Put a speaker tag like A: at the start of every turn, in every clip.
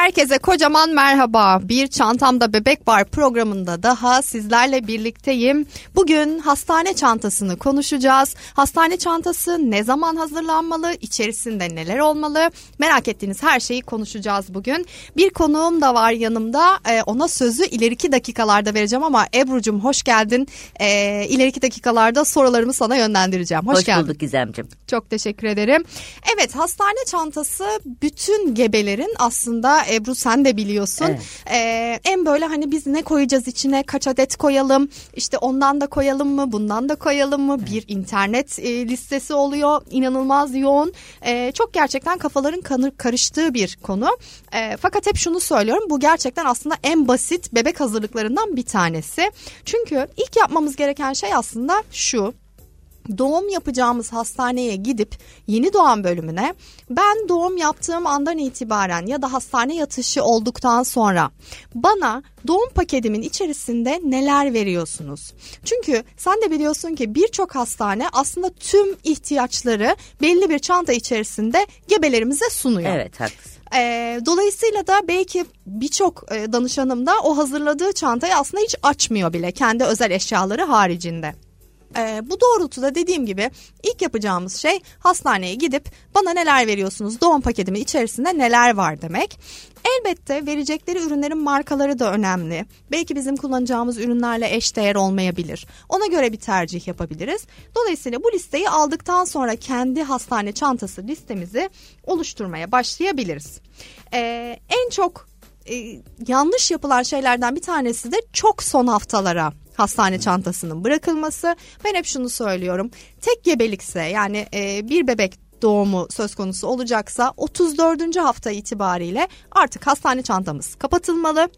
A: Herkese kocaman merhaba. Bir Çantamda Bebek Var programında daha sizlerle birlikteyim. Bugün hastane çantasını konuşacağız. Hastane çantası ne zaman hazırlanmalı? İçerisinde neler olmalı? Merak ettiğiniz her şeyi konuşacağız bugün. Bir konuğum da var yanımda. Ee, ona sözü ileriki dakikalarda vereceğim ama Ebru'cum hoş geldin. Ee, ileriki dakikalarda sorularımı sana yönlendireceğim. Hoş,
B: Hoş
A: geldin.
B: bulduk Gizemciğim.
A: Çok teşekkür ederim. Evet hastane çantası bütün gebelerin aslında Ebru sen de biliyorsun.
B: Evet.
A: Ee, en böyle hani biz ne koyacağız içine kaç adet koyalım işte ondan da koyalım mı bundan da koyalım mı bir internet e, listesi oluyor inanılmaz yoğun. Ee, çok gerçekten kafaların kanır, karıştığı bir konu. Ee, fakat hep şunu söylüyorum bu gerçekten aslında en basit bebek hazırlıklarından bir tanesi. Çünkü ilk yapmamız gereken şey aslında şu doğum yapacağımız hastaneye gidip yeni doğan bölümüne ben doğum yaptığım andan itibaren ya da hastane yatışı olduktan sonra bana doğum paketimin içerisinde neler veriyorsunuz? Çünkü sen de biliyorsun ki birçok hastane aslında tüm ihtiyaçları belli bir çanta içerisinde gebelerimize sunuyor.
B: Evet haklısın.
A: Ee, dolayısıyla da belki birçok e, danışanım da o hazırladığı çantayı aslında hiç açmıyor bile kendi özel eşyaları haricinde. Ee, bu doğrultuda dediğim gibi ilk yapacağımız şey hastaneye gidip bana neler veriyorsunuz doğum paketimin içerisinde neler var demek. Elbette verecekleri ürünlerin markaları da önemli. Belki bizim kullanacağımız ürünlerle eşdeğer olmayabilir. Ona göre bir tercih yapabiliriz. Dolayısıyla bu listeyi aldıktan sonra kendi hastane çantası listemizi oluşturmaya başlayabiliriz. Ee, en çok e, yanlış yapılan şeylerden bir tanesi de çok son haftalara hastane çantasının bırakılması. Ben hep şunu söylüyorum. Tek gebelikse yani e, bir bebek doğumu söz konusu olacaksa 34. hafta itibariyle artık hastane çantamız kapatılmalı.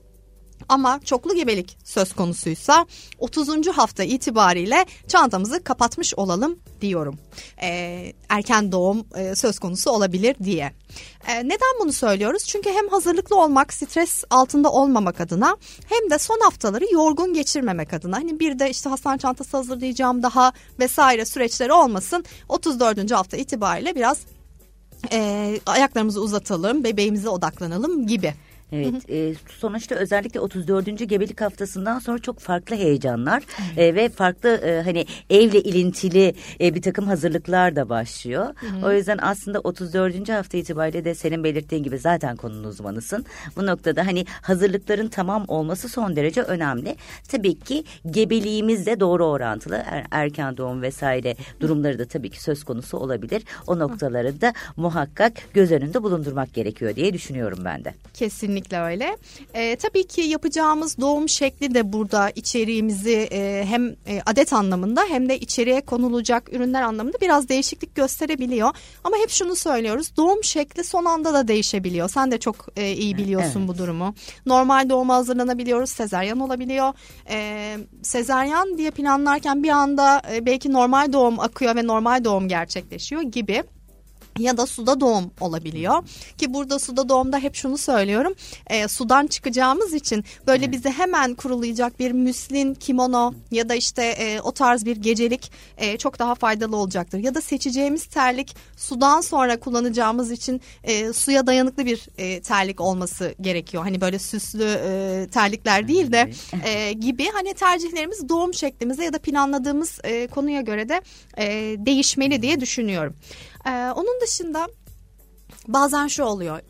A: Ama çoklu gebelik söz konusuysa 30. hafta itibariyle çantamızı kapatmış olalım diyorum. Ee, erken doğum e, söz konusu olabilir diye. Ee, neden bunu söylüyoruz? Çünkü hem hazırlıklı olmak, stres altında olmamak adına hem de son haftaları yorgun geçirmemek adına. Hani bir de işte hastane çantası hazırlayacağım daha vesaire süreçleri olmasın. 34. hafta itibariyle biraz e, ayaklarımızı uzatalım, bebeğimize odaklanalım gibi.
B: Evet e, sonuçta özellikle 34. gebelik haftasından sonra çok farklı heyecanlar e, ve farklı e, hani evle ilintili e, bir takım hazırlıklar da başlıyor. O yüzden aslında 34. hafta itibariyle de senin belirttiğin gibi zaten konunun uzmanısın. Bu noktada hani hazırlıkların tamam olması son derece önemli. Tabii ki gebeliğimizle doğru orantılı er- erken doğum vesaire durumları da tabii ki söz konusu olabilir. O noktaları da muhakkak göz önünde bulundurmak gerekiyor diye düşünüyorum ben de.
A: Kesinlikle öyle. Ee, tabii ki yapacağımız doğum şekli de burada içeriğimizi e, hem e, adet anlamında hem de içeriye konulacak ürünler anlamında biraz değişiklik gösterebiliyor. Ama hep şunu söylüyoruz. Doğum şekli son anda da değişebiliyor. Sen de çok e, iyi biliyorsun
B: Evet.
A: bu durumu. Normal doğuma hazırlanabiliyoruz. Sezeryan olabiliyor. Ee, sezeryan diye planlarken bir anda e, belki normal doğum akıyor ve normal doğum gerçekleşiyor gibi ya da suda doğum olabiliyor. Ki burada suda doğumda hep şunu söylüyorum. E, sudan çıkacağımız için böyle bize hemen kurulayacak bir müslin kimono ya da işte e, o tarz bir gecelik e, çok daha faydalı olacaktır. Ya da seçeceğimiz terlik sudan sonra kullanacağımız için e, suya dayanıklı bir e, terlik olması gerekiyor. Hani böyle süslü e, terlikler değil de e, gibi. Hani tercihlerimiz doğum şeklimize ya da planladığımız e, konuya göre de e, değişmeli diye düşünüyorum. Ee, onun dışında bazen şu oluyor.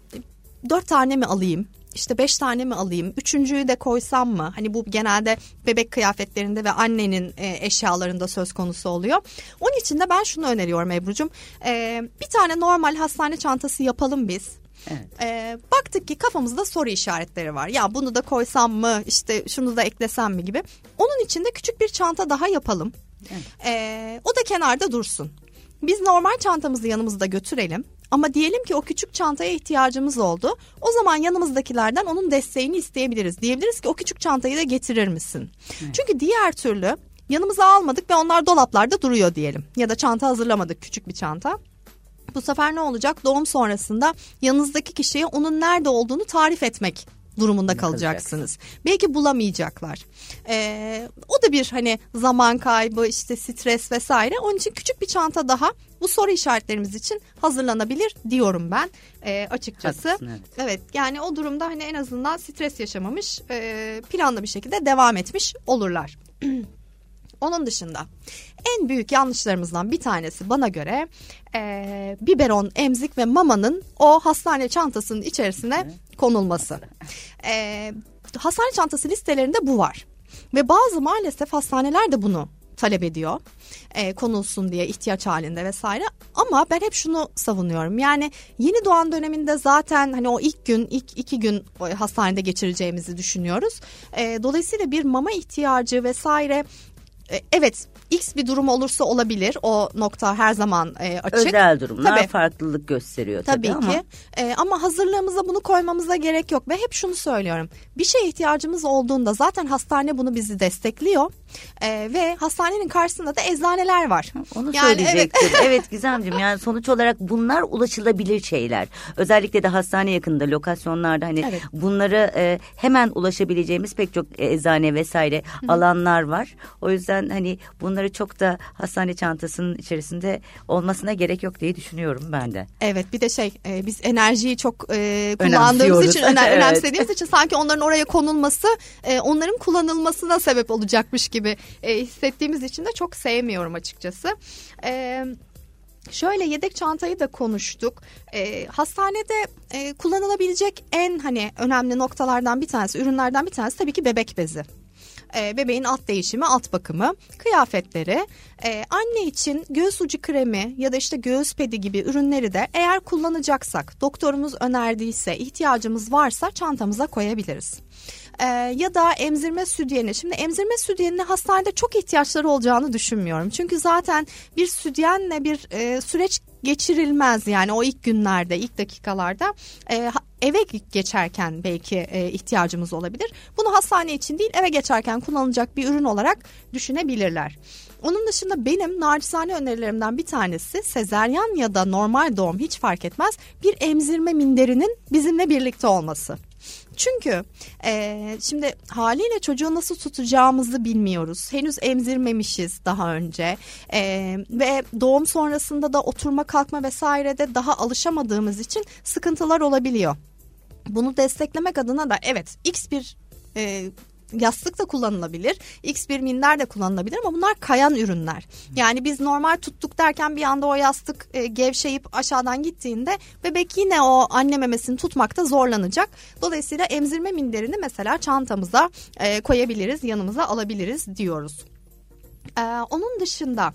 A: Dört tane mi alayım? İşte beş tane mi alayım? Üçüncüyü de koysam mı? Hani bu genelde bebek kıyafetlerinde ve annenin e, eşyalarında söz konusu oluyor. Onun için de ben şunu öneriyorum Ebru'cum. Ee, bir tane normal hastane çantası yapalım biz.
B: Evet.
A: Ee, baktık ki kafamızda soru işaretleri var. Ya bunu da koysam mı? İşte şunu da eklesem mi gibi. Onun için de küçük bir çanta daha yapalım. Ee, o da kenarda dursun. Biz normal çantamızı yanımızda götürelim. Ama diyelim ki o küçük çantaya ihtiyacımız oldu. O zaman yanımızdakilerden onun desteğini isteyebiliriz. Diyebiliriz ki o küçük çantayı da getirir misin? Çünkü diğer türlü yanımıza almadık ve onlar dolaplarda duruyor diyelim. Ya da çanta hazırlamadık küçük bir çanta. Bu sefer ne olacak? Doğum sonrasında yanınızdaki kişiye onun nerede olduğunu tarif etmek durumunda kalacaksınız. Belki bulamayacaklar. Ee, o da bir hani zaman kaybı işte stres vesaire. Onun için küçük bir çanta daha bu soru işaretlerimiz için hazırlanabilir diyorum ben e, açıkçası.
B: Haklısın, evet.
A: evet yani o durumda hani en azından stres yaşamamış e, planlı bir şekilde devam etmiş olurlar. Onun dışında en büyük yanlışlarımızdan bir tanesi bana göre e, biberon, emzik ve mamanın o hastane çantasının içerisine konulması. E, hastane çantası listelerinde bu var. Ve bazı maalesef hastaneler de bunu talep ediyor. E, konulsun diye ihtiyaç halinde vesaire. Ama ben hep şunu savunuyorum. Yani yeni doğan döneminde zaten hani o ilk gün, ilk iki gün hastanede geçireceğimizi düşünüyoruz. E, dolayısıyla bir mama ihtiyacı vesaire evet X bir durum olursa olabilir. O nokta her zaman e, açık.
B: Özel durumlar
A: Tabii.
B: farklılık gösteriyor tabii,
A: Tabii,
B: ama
A: ki E, ama hazırlığımıza bunu koymamıza gerek yok ve hep şunu söylüyorum bir şeye ihtiyacımız olduğunda zaten hastane bunu bizi destekliyor E, ve hastanenin karşısında da eczaneler var.
B: Onu
A: Yani evet.
B: söyleyecektim. evet. Gizemciğim yani sonuç olarak bunlar ulaşılabilir şeyler. Özellikle de hastane yakında lokasyonlarda hani
A: Evet.
B: bunları e, hemen ulaşabileceğimiz pek çok eczane vesaire alanlar var. O yüzden hani bunları çok da hastane çantasının içerisinde olmasına gerek yok diye düşünüyorum ben de.
A: Evet bir de şey e, biz enerjiyi çok e, kullandığımız için öne-
B: Evet.
A: önemsediğimiz için sanki onların oraya konulması e, onların kullanılmasına sebep olacakmış gibi e, hissettiğimiz için de çok sevmiyorum açıkçası. E, Şöyle yedek çantayı da konuştuk. E, hastanede e, kullanılabilecek en hani önemli noktalardan bir tanesi, ürünlerden bir tanesi tabii ki bebek bezi. E, bebeğin alt değişimi, alt bakımı, kıyafetleri, e, anne için göğüs ucu kremi ya da işte göğüs pedi gibi ürünleri de eğer kullanacaksak, doktorumuz önerdiyse, ihtiyacımız varsa çantamıza koyabiliriz. E, ya da emzirme sütyeni. Şimdi emzirme sütyenine hastanede çok ihtiyaçları olacağını düşünmüyorum. Çünkü zaten bir sütyenle bir e, süreç geçirilmez yani o ilk günlerde, ilk dakikalarda e, eve geçerken belki e, ihtiyacımız olabilir. Bunu hastane için değil eve geçerken kullanılacak bir ürün olarak düşünebilirler. Onun dışında benim naçizane önerilerimden bir tanesi sezeryan ya da normal doğum hiç fark etmez bir emzirme minderinin bizimle birlikte olması. Çünkü e, şimdi haliyle çocuğu nasıl tutacağımızı bilmiyoruz. Henüz emzirmemişiz daha önce E, ve doğum sonrasında da oturma kalkma vesairede daha alışamadığımız için sıkıntılar olabiliyor. Bunu desteklemek adına da evet X bir e, yastık da kullanılabilir. X bir minder de kullanılabilir ama bunlar kayan ürünler. Yani biz normal tuttuk derken bir anda o yastık e, gevşeyip aşağıdan gittiğinde bebek yine o anne memesini tutmakta zorlanacak. Dolayısıyla emzirme minderini mesela çantamıza e, koyabiliriz, yanımıza alabiliriz diyoruz. Ee, onun dışında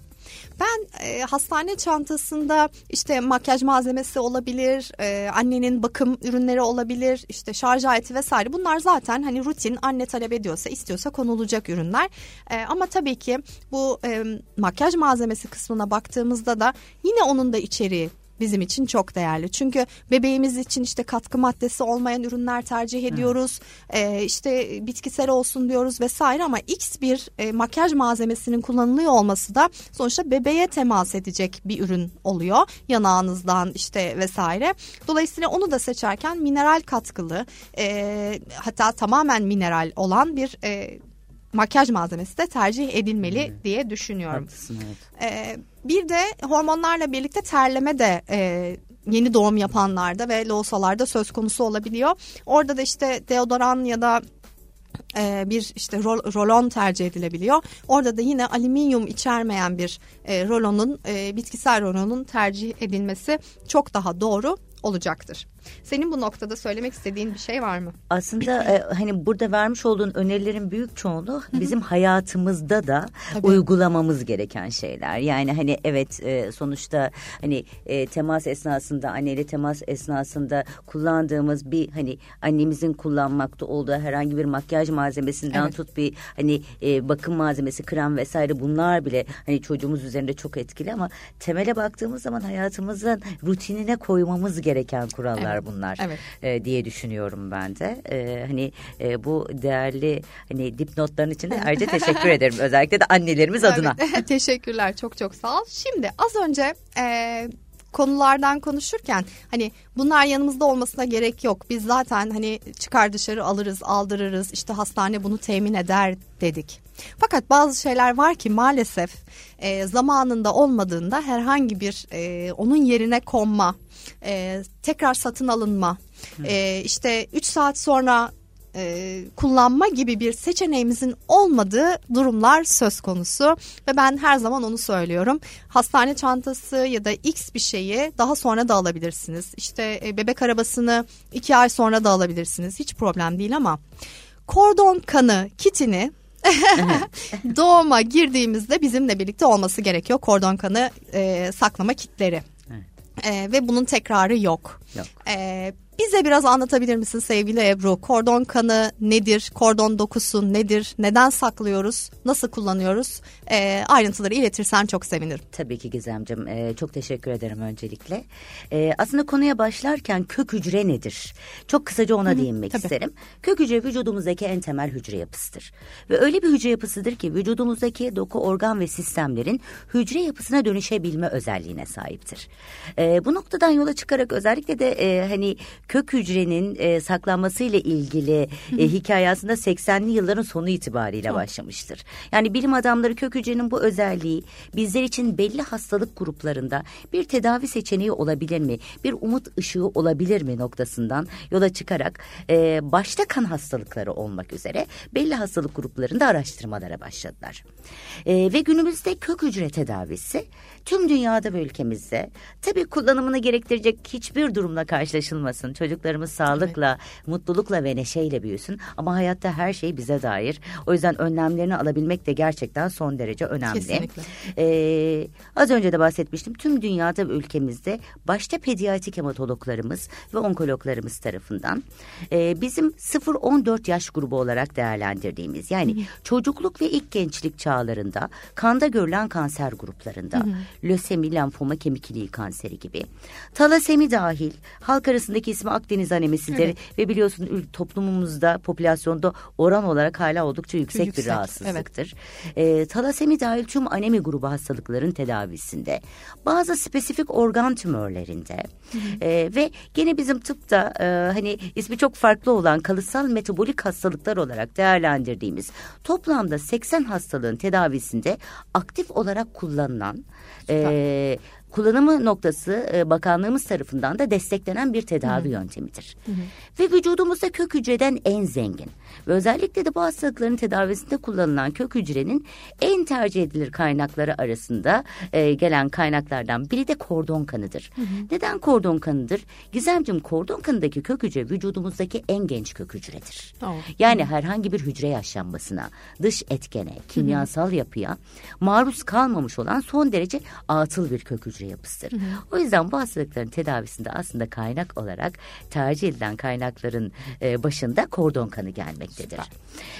A: ben e, hastane çantasında işte makyaj malzemesi olabilir, e, annenin bakım ürünleri olabilir, işte şarj aleti vesaire. Bunlar zaten hani rutin anne talep ediyorsa istiyorsa konulacak ürünler. E, ama tabii ki bu e, makyaj malzemesi kısmına baktığımızda da yine onun da içeriği bizim için çok değerli. Çünkü bebeğimiz için işte katkı maddesi olmayan ürünler tercih ediyoruz. Ee, işte bitkisel olsun diyoruz vesaire ama X bir e, makyaj malzemesinin kullanılıyor olması da sonuçta bebeğe temas edecek bir ürün oluyor. Yanağınızdan işte vesaire. Dolayısıyla onu da seçerken mineral katkılı e, hatta tamamen mineral olan bir e, makyaj malzemesi de tercih edilmeli diye düşünüyorum.
B: Haklısın evet.
A: Ee, bir de hormonlarla birlikte terleme de e, yeni doğum yapanlarda ve loğusalarda söz konusu olabiliyor. Orada da işte deodoran ya da e, bir işte rol, rolon tercih edilebiliyor. Orada da yine alüminyum içermeyen bir e, rolonun e, bitkisel rolonun tercih edilmesi çok daha doğru olacaktır. Senin bu noktada söylemek istediğin bir şey var mı?
B: Aslında e, hani burada vermiş olduğun önerilerin büyük çoğunluğu bizim hayatımızda da
A: Tabii.
B: uygulamamız gereken şeyler. Yani hani evet e, sonuçta hani e, temas esnasında anneyle temas esnasında kullandığımız bir hani annemizin kullanmakta olduğu herhangi bir makyaj malzemesinden
A: Evet.
B: tut bir hani e, bakım malzemesi krem vesaire bunlar bile hani çocuğumuz üzerinde çok etkili ama temele baktığımız zaman hayatımızın rutinine koymamız gereken kurallar
A: Evet.
B: bunlar
A: Evet.
B: e, diye düşünüyorum ben de. E, hani e, bu değerli hani dipnotların için de ayrıca teşekkür ederim. Özellikle de annelerimiz adına.
A: Evet, teşekkürler çok çok sağ ol. Şimdi az önce e, konulardan konuşurken hani bunlar yanımızda olmasına gerek yok. Biz zaten hani çıkar dışarı alırız, aldırırız. İşte hastane bunu temin eder dedik. Fakat bazı şeyler var ki maalesef e, zamanında olmadığında herhangi bir e, onun yerine konma, e, tekrar satın alınma, e, işte 3 saat sonra e, kullanma gibi bir seçeneğimizin olmadığı durumlar söz konusu ve ben her zaman onu söylüyorum. Hastane çantası ya da X bir şeyi daha sonra da alabilirsiniz. İşte e, bebek arabasını iki ay sonra da alabilirsiniz. Hiç problem değil ama kordon kanı kitini doğuma girdiğimizde bizimle birlikte olması gerekiyor. Kordon kanı e, saklama kitleri. E, ve bunun tekrarı yok.
B: Yok.
A: E, bize biraz anlatabilir misin sevgili Ebru? Kordon kanı nedir? Kordon dokusu nedir? Neden saklıyoruz? Nasıl kullanıyoruz? E, ayrıntıları iletirsen çok sevinirim.
B: Tabii ki Gizemciğim. Ee, çok teşekkür ederim öncelikle. Ee, aslında konuya başlarken kök hücre nedir? Çok kısaca ona değinmek
A: tabii.
B: isterim. Kök hücre vücudumuzdaki en temel hücre yapısıdır. Ve öyle bir hücre yapısıdır ki vücudumuzdaki doku, organ ve sistemlerin hücre yapısına dönüşebilme özelliğine sahiptir. Ee, bu noktadan yola çıkarak özellikle de e, hani kök hücrenin e, saklanmasıyla ilgili e, hikaye aslında 80'li yılların sonu itibariyle başlamıştır. Yani bilim adamları kök hücrenin bu özelliği bizler için belli hastalık gruplarında bir tedavi seçeneği olabilir mi? Bir umut ışığı olabilir mi noktasından yola çıkarak e, başta kan hastalıkları olmak üzere belli hastalık gruplarında araştırmalara başladılar. E, ve günümüzde kök hücre tedavisi tüm dünyada ve ülkemizde tabii kullanımını gerektirecek hiçbir durumla karşılaşılmasın. Çocuklarımız sağlıkla, mutlulukla ve neşeyle büyüsün ama hayatta her şey bize dair. O yüzden önlemlerini alabilmek de gerçekten son derece önemli.
A: Kesinlikle.
B: Ee, az önce de bahsetmiştim. Tüm dünyada ve ülkemizde başta pediatrik hematologlarımız ve onkologlarımız tarafından e, bizim 0-14 yaş grubu olarak değerlendirdiğimiz yani çocukluk ve ilk gençlik çağlarında kanda görülen kanser gruplarında lösemi, lenfoma, kemik iliği kanseri gibi talasemi dahil halk arasındaki ismi Akdeniz anemisidir ve biliyorsun toplumumuzda popülasyonda oran olarak hala oldukça yüksek,
A: Yüksek,
B: bir rahatsızlıktır. Ee, talasemi dahil tüm anemi grubu hastalıkların tedavisinde, bazı spesifik organ tümörlerinde e, ve gene bizim tıpta e, hani ismi çok farklı olan kalıtsal metabolik hastalıklar olarak değerlendirdiğimiz toplamda 80 hastalığın tedavisinde aktif olarak kullanılan e, kullanımı noktası e, bakanlığımız tarafından da desteklenen bir tedavi yöntemidir. Ve vücudumuzda kök hücreden en zengin ve özellikle de bu hastalıkların tedavisinde kullanılan kök hücrenin en tercih edilir kaynakları arasında e, gelen kaynaklardan biri de kordon kanıdır. Neden kordon kanıdır? Gizemciğim kordon kanındaki kök hücre vücudumuzdaki en genç kök hücredir.
A: Oh.
B: Yani herhangi bir hücre yaşlanmasına, dış etkene, kimyasal yapıya maruz kalmamış olan son derece atıl bir kök hücre yapısıdır. O yüzden bu hastalıkların tedavisinde aslında kaynak olarak tercih edilen kaynakların e, başında kordon kanı gelmektedir.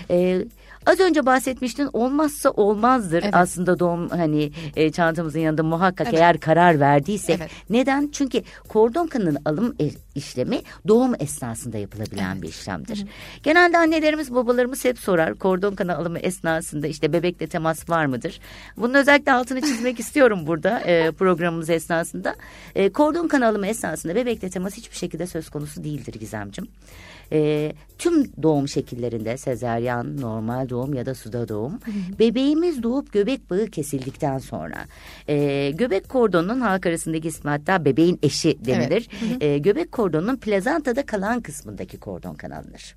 B: E, az önce bahsetmiştin olmazsa olmazdır
A: Evet.
B: aslında doğum hani e, çantamızın yanında muhakkak
A: Evet.
B: eğer karar verdiysek.
A: Evet.
B: Neden? Çünkü kordon kanının alım işlemi doğum esnasında yapılabilen bir işlemdir. Genelde annelerimiz babalarımız hep sorar kordon kanı alımı esnasında işte bebekle temas var mıdır? Bunun özellikle altını çizmek istiyorum burada e, programımız esnasında. E, kordon kanı alımı esnasında bebekle temas hiçbir şekilde söz konusu değildir Gizemcim. E, tüm doğum şekillerinde sezeryan, normal doğum ya da suda doğum. Bebeğimiz doğup göbek bağı kesildikten sonra e, göbek kordonunun halk arasındaki ismi hatta bebeğin eşi denilir. E, göbek kordonunun plazantada kalan kısmındaki kordon kanalınır.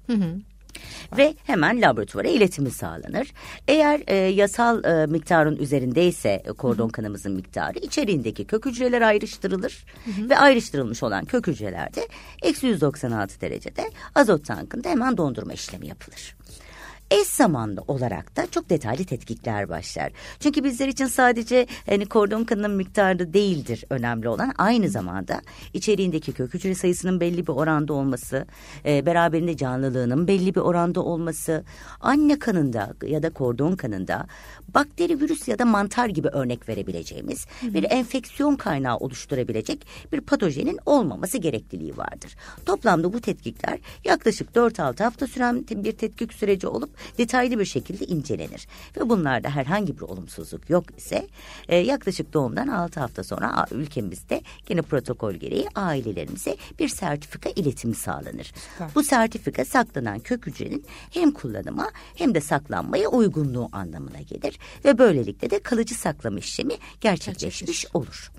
B: Ve hemen laboratuvara iletimi sağlanır. Eğer e, yasal e, miktarın üzerindeyse e, kordon kanımızın miktarı içeriğindeki kök hücreler ayrıştırılır. Ve ayrıştırılmış olan kök hücrelerde eksi 196 derecede azot tankında hemen dondurma işlemi yapılır. Eş zamanlı olarak da çok detaylı tetkikler başlar. Çünkü bizler için sadece hani kordon kanının miktarı değildir önemli olan. Aynı zamanda içeriğindeki kök hücre sayısının belli bir oranda olması, e, beraberinde canlılığının belli bir oranda olması, anne kanında ya da kordon kanında bakteri, virüs ya da mantar gibi örnek verebileceğimiz bir enfeksiyon kaynağı oluşturabilecek bir patojenin olmaması gerekliliği vardır. Toplamda bu tetkikler yaklaşık 4-6 hafta süren bir tetkik süreci olup detaylı bir şekilde incelenir. Ve bunlarda herhangi bir olumsuzluk yok ise e, yaklaşık doğumdan 6 hafta sonra ülkemizde gene protokol gereği ailelerimize bir sertifika iletimi sağlanır. Süper. Bu sertifika saklanan kök hücrenin hem kullanıma hem de saklanmaya uygunluğu anlamına gelir ve böylelikle de kalıcı saklama işlemi gerçekleşmiş olur.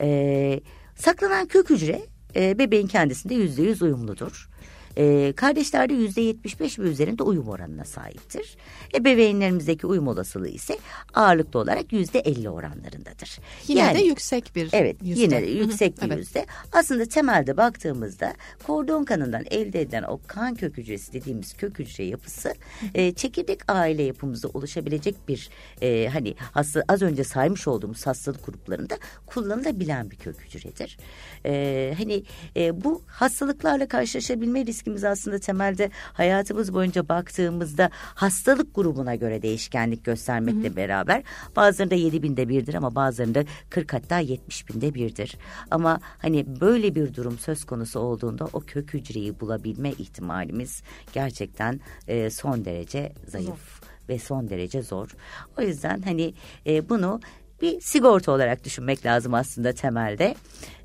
B: Ee, saklanan kök hücre e, bebeğin kendisinde yüzde yüz uyumludur. E, kardeşlerde yüzde yetmiş beş ve üzerinde uyum oranına sahiptir. Ebeveynlerimizdeki uyum olasılığı ise ağırlıklı olarak yüzde elli oranlarındadır.
A: Yine yani, de yüksek bir
B: Evet yüzde. yine de yüksek bir evet. yüzde. Aslında temelde baktığımızda kordon kanından elde edilen o kan kök hücresi dediğimiz kök hücre yapısı e, çekirdek aile yapımızda oluşabilecek bir e, hani hasta, az önce saymış olduğumuz hastalık gruplarında kullanılabilen bir kök hücredir. E, hani e, bu hastalıklarla karşılaşabilme riski riskimiz aslında temelde hayatımız boyunca baktığımızda hastalık grubuna göre değişkenlik göstermekle hı hı. beraber bazılarında 7 binde birdir ama bazılarında 40 hatta 70 binde birdir. Ama hani böyle bir durum söz konusu olduğunda o kök hücreyi bulabilme ihtimalimiz gerçekten e, son derece zayıf. Zor ve son derece zor. O yüzden hani e, bunu bir sigorta olarak düşünmek lazım aslında temelde.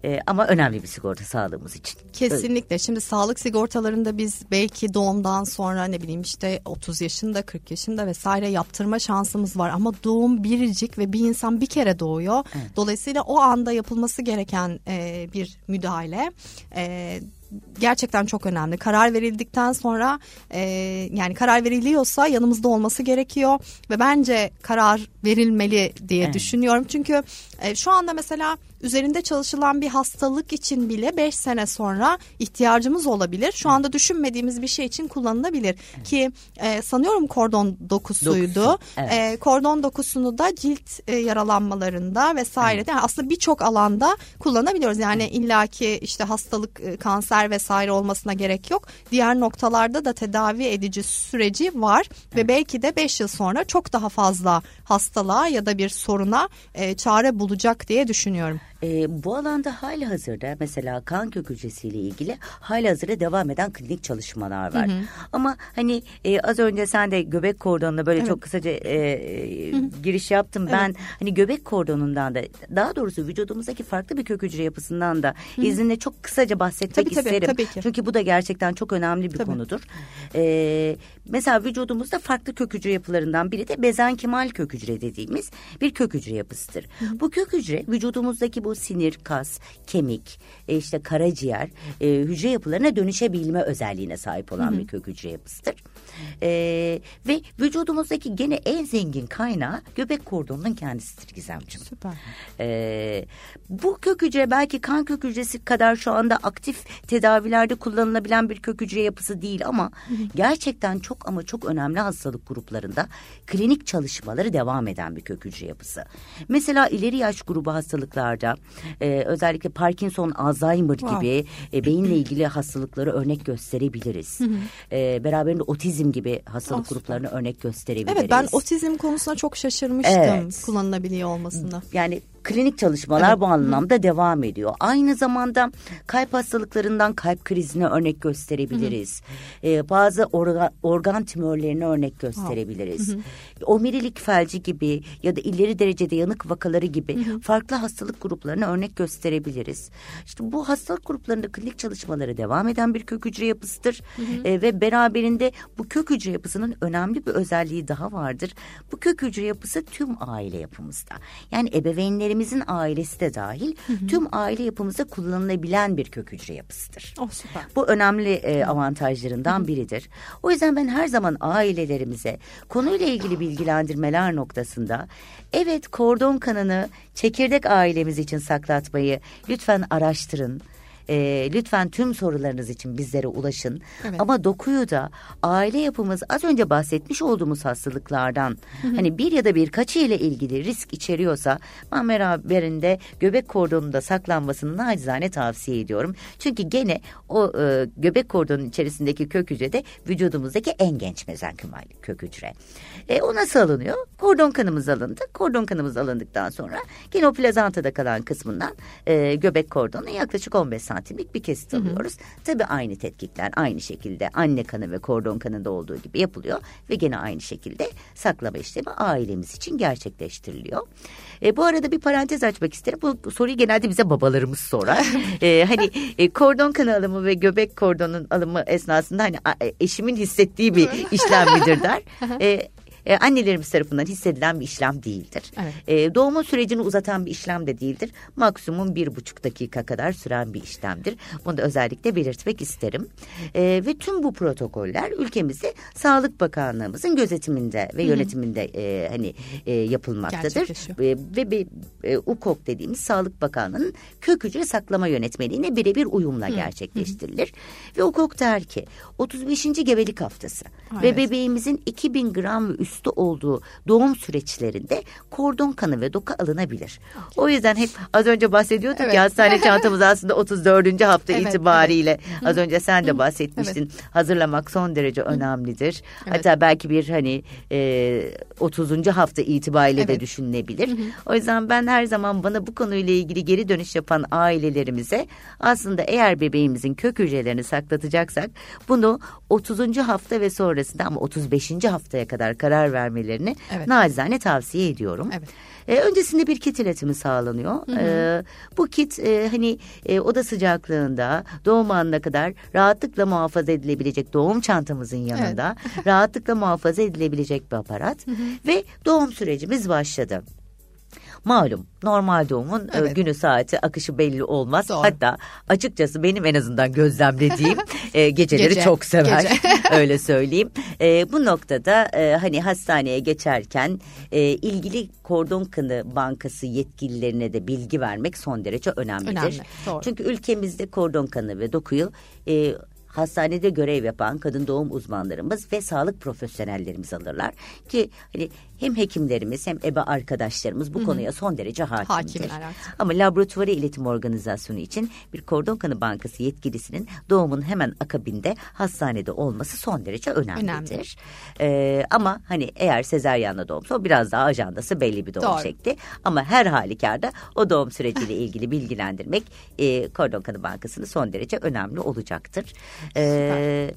B: E, ama önemli bir sigorta sağlığımız için.
A: Kesinlikle. Şimdi sağlık sigortalarında biz belki doğumdan sonra ne bileyim işte 30 yaşında 40 yaşında vesaire yaptırma şansımız var. Ama doğum biricik ve bir insan bir kere doğuyor. Evet. Dolayısıyla o anda yapılması gereken e, bir müdahale. E, gerçekten çok önemli. Karar verildikten sonra e, yani karar veriliyorsa yanımızda olması gerekiyor ve bence karar verilmeli diye evet. düşünüyorum. Çünkü e, şu anda mesela üzerinde çalışılan bir hastalık için bile 5 sene sonra ihtiyacımız olabilir. Şu anda düşünmediğimiz bir şey için kullanılabilir. Evet. Ki e, sanıyorum kordon dokusuydu. Dokusu, evet. e, kordon dokusunu da cilt e, yaralanmalarında vesaire evet. yani aslında birçok alanda kullanabiliyoruz. Yani evet. illaki işte hastalık, e, kanser vesaire olmasına gerek yok. Diğer noktalarda da tedavi edici süreci var evet. ve belki de 5 yıl sonra çok daha fazla hastalığa ya da bir soruna e, çare bulacak diye düşünüyorum.
B: E, bu alanda hali hazırda mesela kan kök hücresiyle ilgili hali hazırda devam eden klinik çalışmalar var. Hı hı. Ama hani e, az önce sen de göbek kordonuna böyle evet. çok kısaca e, hı hı. giriş yaptım. Evet. Ben hani göbek kordonundan da daha doğrusu vücudumuzdaki farklı bir kök hücre yapısından da hı hı. izninle çok kısaca bahsetmek tabii, tabii, isterim. Tabii ki. Çünkü bu da gerçekten çok önemli bir tabii. konudur. E, mesela vücudumuzda farklı kök hücre yapılarından biri de bezenkimal kök hücre dediğimiz bir kök hücre yapısıdır. Hı hı. Bu kök hücre vücudumuzdaki bu sinir, kas, kemik, e, işte karaciğer e, hücre yapılarına dönüşebilme özelliğine sahip olan hı hı. bir kök hücre yapısıdır. E, ve vücudumuzdaki gene en zengin kaynağı göbek kordonunun kendisidir Gizemciğim.
A: Süper.
B: E, bu kök hücre belki kan kök hücresi kadar şu anda aktif tedavilerde kullanılabilen bir kök hücre yapısı değil ama gerçekten çok ama çok önemli hastalık gruplarında klinik çalışmaları devam eden bir kök hücre yapısı. Mesela ileri yaş grubu hastalıklarda e, özellikle Parkinson, Alzheimer wow. gibi e, beyinle ilgili hastalıkları örnek gösterebiliriz. E, beraberinde otizm gibi hastalık Aslında. gruplarını örnek gösterebiliriz.
A: Evet ben otizm konusuna çok şaşırmıştım evet. kullanılabiliyor olmasında.
B: Yani klinik çalışmalar evet. bu anlamda devam ediyor. Aynı zamanda kalp hastalıklarından kalp krizine örnek gösterebiliriz. Ee, bazı orga, organ tümörlerine örnek gösterebiliriz. Hı Omurilik felci gibi ya da ileri derecede yanık vakaları gibi farklı hastalık gruplarına örnek gösterebiliriz. İşte bu hastalık gruplarında klinik çalışmaları devam eden bir kök hücre yapısıdır. Ee, ve beraberinde bu kök hücre yapısının önemli bir özelliği daha vardır. Bu kök hücre yapısı tüm aile yapımızda. Yani ebeveynlerin ailemizin ailesi de dahil hı hı. tüm aile yapımızda kullanılabilen bir kök hücre yapısıdır.
A: Oh, süper.
B: Bu önemli e, avantajlarından hı hı. biridir. O yüzden ben her zaman ailelerimize konuyla ilgili bilgilendirmeler noktasında evet kordon kanını çekirdek ailemiz için saklatmayı lütfen araştırın e, lütfen tüm sorularınız için bizlere ulaşın. Evet. Ama dokuyu da aile yapımız az önce bahsetmiş olduğumuz hastalıklardan hani bir ya da birkaç ile ilgili risk içeriyorsa ben beraberinde göbek kordonunda saklanmasını nacizane tavsiye ediyorum. Çünkü gene o e, göbek kordonun içerisindeki kök hücre de vücudumuzdaki en genç mezenkümal kök hücre. E, o nasıl alınıyor? Kordon kanımız alındı. Kordon kanımız alındıktan sonra gene o plazantada kalan kısmından e, göbek kordonu yaklaşık 15 santim santimlik bir kesit alıyoruz. Tabii aynı tetkikler aynı şekilde anne kanı ve kordon kanında olduğu gibi yapılıyor ve gene aynı şekilde saklama işlemi ailemiz için gerçekleştiriliyor. E, bu arada bir parantez açmak isterim. Bu soruyu genelde bize babalarımız sorar. e, hani e, kordon kanı alımı ve göbek kordonun alımı esnasında hani a- eşimin hissettiği bir işlem midir der. E, e, annelerimiz tarafından hissedilen bir işlem değildir.
A: Evet.
B: E, doğumun sürecini uzatan bir işlem de değildir. Maksimum bir buçuk dakika kadar süren bir işlemdir. Bunu da özellikle belirtmek isterim. E, ve tüm bu protokoller ülkemizde Sağlık Bakanlığımızın gözetiminde ve yönetiminde e, hani e, yapılmaktadır. E, ve bir e, UKOK dediğimiz Sağlık Bakanlığı'nın kök hücre saklama yönetmeliğine birebir uyumla gerçekleştirilir. Ve UKOK der ki 35. gebelik haftası ve
A: Evet.
B: bebeğimizin 2000 gram ve üstü olduğu doğum süreçlerinde kordon kanı ve doku alınabilir. O yüzden hep az önce bahsediyorduk
A: Evet.
B: ya hastane çantamız aslında 34. hafta
A: Evet,
B: itibariyle az önce sen de bahsetmiştin. Hazırlamak son derece önemlidir.
A: Evet.
B: Hatta belki bir hani e, 30. hafta itibariyle de
A: Evet.
B: düşünülebilir. O yüzden ben her zaman bana bu konuyla ilgili geri dönüş yapan ailelerimize aslında eğer bebeğimizin kök hücrelerini saklatacaksak bunu 30. hafta ve sonrasında ama 35. haftaya kadar karar vermelerini
A: Evet.
B: nacizane tavsiye ediyorum.
A: Evet.
B: E, öncesinde bir kit iletimi sağlanıyor. E, bu kit e, hani e, oda sıcaklığında doğum anına kadar rahatlıkla muhafaza edilebilecek doğum çantamızın yanında rahatlıkla muhafaza edilebilecek bir aparat ve doğum sürecimiz başladı. Malum normal doğumun e,
A: Evet.
B: günü saati akışı belli olmaz.
A: Doğru.
B: Hatta açıkçası benim en azından gözlemlediğim e, geceleri
A: Gece,
B: çok sever.
A: gece.
B: Öyle söyleyeyim. E, bu noktada e, hani hastaneye geçerken e, ilgili kordon kanı bankası yetkililerine de bilgi vermek son derece önemlidir.
A: Önemli, doğru.
B: Çünkü ülkemizde kordon kanı ve dokuyu e, hastanede görev yapan kadın doğum uzmanlarımız ve sağlık profesyonellerimiz alırlar ki hani hem hekimlerimiz hem ebe arkadaşlarımız bu konuya son derece hakimdir.
A: Hakimler artık.
B: Ama laboratuvarı iletim organizasyonu için bir kordon kanı bankası yetkilisinin doğumun hemen akabinde hastanede olması son derece önemlidir.
A: Önemli.
B: Ee, ama hani eğer sezaryenle doğumsa o biraz daha ajandası belli bir doğum
A: Doğru.
B: şekli. Ama her halükarda o doğum süreciyle ilgili bilgilendirmek e, kordon kanı bankasını son derece önemli olacaktır. Ee,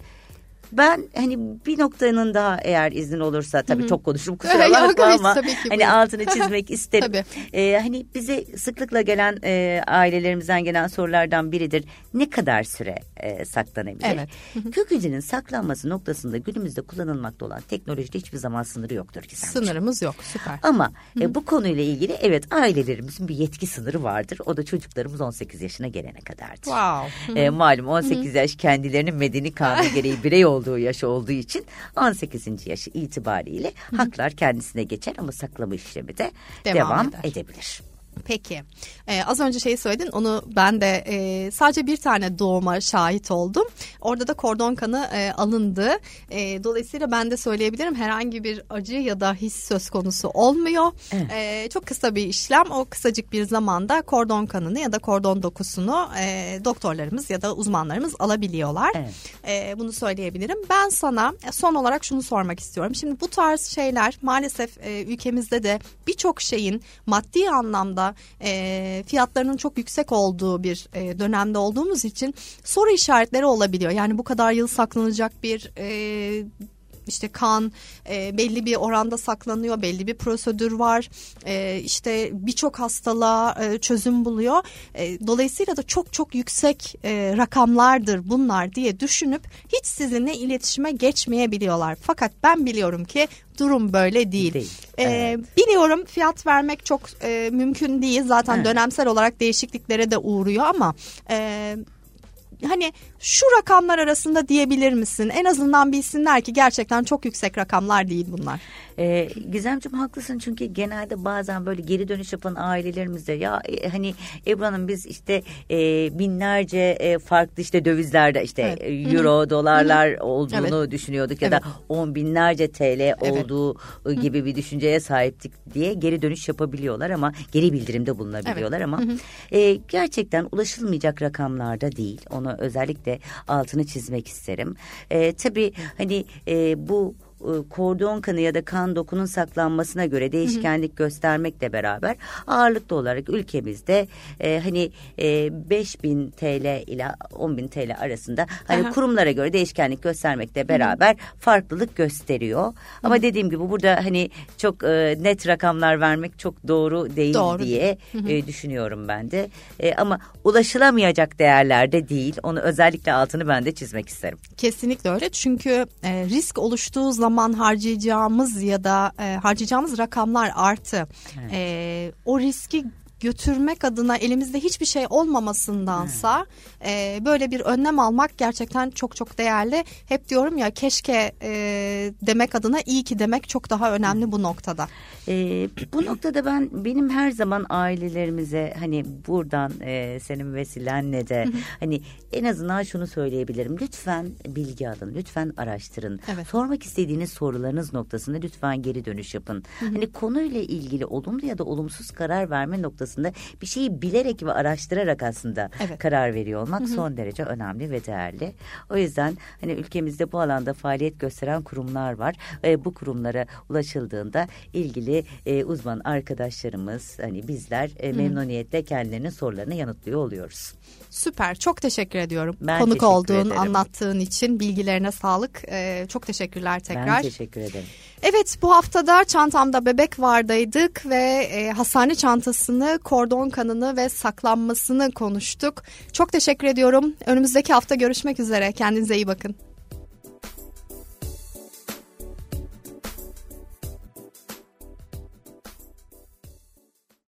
B: ben hani bir noktanın daha eğer iznin olursa tabii çok konuştum kusura bakma ama
A: ki,
B: hani altını çizmek isterim. Ee, hani bize sıklıkla gelen e, ailelerimizden gelen sorulardan biridir. Ne kadar süre e, saklanabilir?
A: Evet.
B: Kök hücrenin saklanması noktasında günümüzde kullanılmakta olan teknolojide hiçbir zaman sınırı yoktur Gizemciğim.
A: Sınırımız yok. Süper.
B: Ama e, bu konuyla ilgili evet ailelerimizin bir yetki sınırı vardır. O da çocuklarımız 18 yaşına gelene kadardır.
A: Wow.
B: E, malum 18 yaş kendilerinin medeni kanun gereği birey olduğu yaş olduğu için 18. yaşı itibariyle haklar kendisine geçer ama saklama işlemi de
A: Devam
B: devam,
A: eder.
B: edebilir.
A: Peki. Ee, az önce şeyi söyledin. Onu ben de e, sadece bir tane doğuma şahit oldum. Orada da kordon kanı e, alındı. E, dolayısıyla ben de söyleyebilirim herhangi bir acı ya da his söz konusu olmuyor. E, çok kısa bir işlem. O kısacık bir zamanda kordon kanını ya da kordon dokusunu e, doktorlarımız ya da uzmanlarımız alabiliyorlar.
B: Evet.
A: E, bunu söyleyebilirim. Ben sana son olarak şunu sormak istiyorum. Şimdi bu tarz şeyler maalesef e, ülkemizde de birçok şeyin maddi anlamda e, fiyatlarının çok yüksek olduğu bir e, dönemde olduğumuz için soru işaretleri olabiliyor. Yani bu kadar yıl saklanacak bir e, işte kan e, belli bir oranda saklanıyor, belli bir prosedür var. E, işte birçok hastalığa e, çözüm buluyor. E, dolayısıyla da çok çok yüksek e, rakamlardır bunlar diye düşünüp hiç sizinle iletişime geçmeyebiliyorlar. Fakat ben biliyorum ki durum böyle değil.
B: Değil,
A: E,
B: evet.
A: Biliyorum fiyat vermek çok e, mümkün değil. Zaten
B: Evet.
A: dönemsel olarak değişikliklere de uğruyor ama e, hani şu rakamlar arasında diyebilir misin? En azından bilsinler ki gerçekten çok yüksek rakamlar değil bunlar.
B: Ee, Gizemciğim haklısın çünkü genelde bazen böyle geri dönüş yapan ailelerimizde ya e, hani Ebru Hanım biz işte e, binlerce e, farklı işte dövizlerde işte
A: Evet.
B: e, euro dolarlar olduğunu düşünüyorduk ya
A: Evet.
B: da on binlerce TL olduğu e, gibi bir düşünceye sahiptik diye geri dönüş yapabiliyorlar ama geri bildirimde bulunabiliyorlar ama e, gerçekten ulaşılmayacak rakamlarda değil onu özellikle altını çizmek isterim. E, tabii hani e, bu kordon kanı ya da kan dokunun saklanmasına göre değişkenlik göstermekle beraber ağırlıklı olarak ülkemizde e, hani e, 5000 TL ile 10.000 TL arasında hani
A: Aha.
B: kurumlara göre değişkenlik göstermekle beraber farklılık gösteriyor. Ama dediğim gibi burada hani çok e, net rakamlar vermek çok doğru değil
A: Doğru
B: diye e, düşünüyorum ben de. E, ama ulaşılamayacak değerlerde değil. Onu özellikle altını ben de çizmek isterim.
A: Kesinlikle öyle çünkü e, risk oluştuğu zaman harcayacağımız ya da e, harcayacağımız rakamlar artı. E, o riski götürmek adına elimizde hiçbir şey olmamasındansa e, böyle bir önlem almak gerçekten çok çok değerli. Hep diyorum ya keşke e, demek adına iyi ki demek çok daha önemli bu noktada.
B: Ee, bu noktada ben benim her zaman ailelerimize hani buradan e, senin vesilenle de hani en azından şunu söyleyebilirim. Lütfen bilgi alın, lütfen araştırın.
A: Evet.
B: Sormak istediğiniz sorularınız noktasında lütfen geri dönüş yapın. Hani konuyla ilgili olumlu ya da olumsuz karar verme noktasında bir şeyi bilerek ve araştırarak aslında
A: Evet.
B: karar veriyor olmak son derece önemli ve değerli. O yüzden hani ülkemizde bu alanda faaliyet gösteren kurumlar var. E, bu kurumlara ulaşıldığında ilgili e, uzman arkadaşlarımız hani bizler e, memnuniyetle kendilerinin sorularını yanıtlıyor oluyoruz.
A: Süper çok teşekkür ediyorum.
B: Ben
A: Konuk
B: teşekkür
A: olduğun
B: ederim.
A: anlattığın için bilgilerine sağlık. E, çok teşekkürler tekrar.
B: Ben teşekkür ederim.
A: Evet bu haftada çantamda bebek vardaydık ve e, hastane çantasını, kordon kanını ve saklanmasını konuştuk. Çok teşekkür ediyorum. Önümüzdeki hafta görüşmek üzere. Kendinize iyi bakın.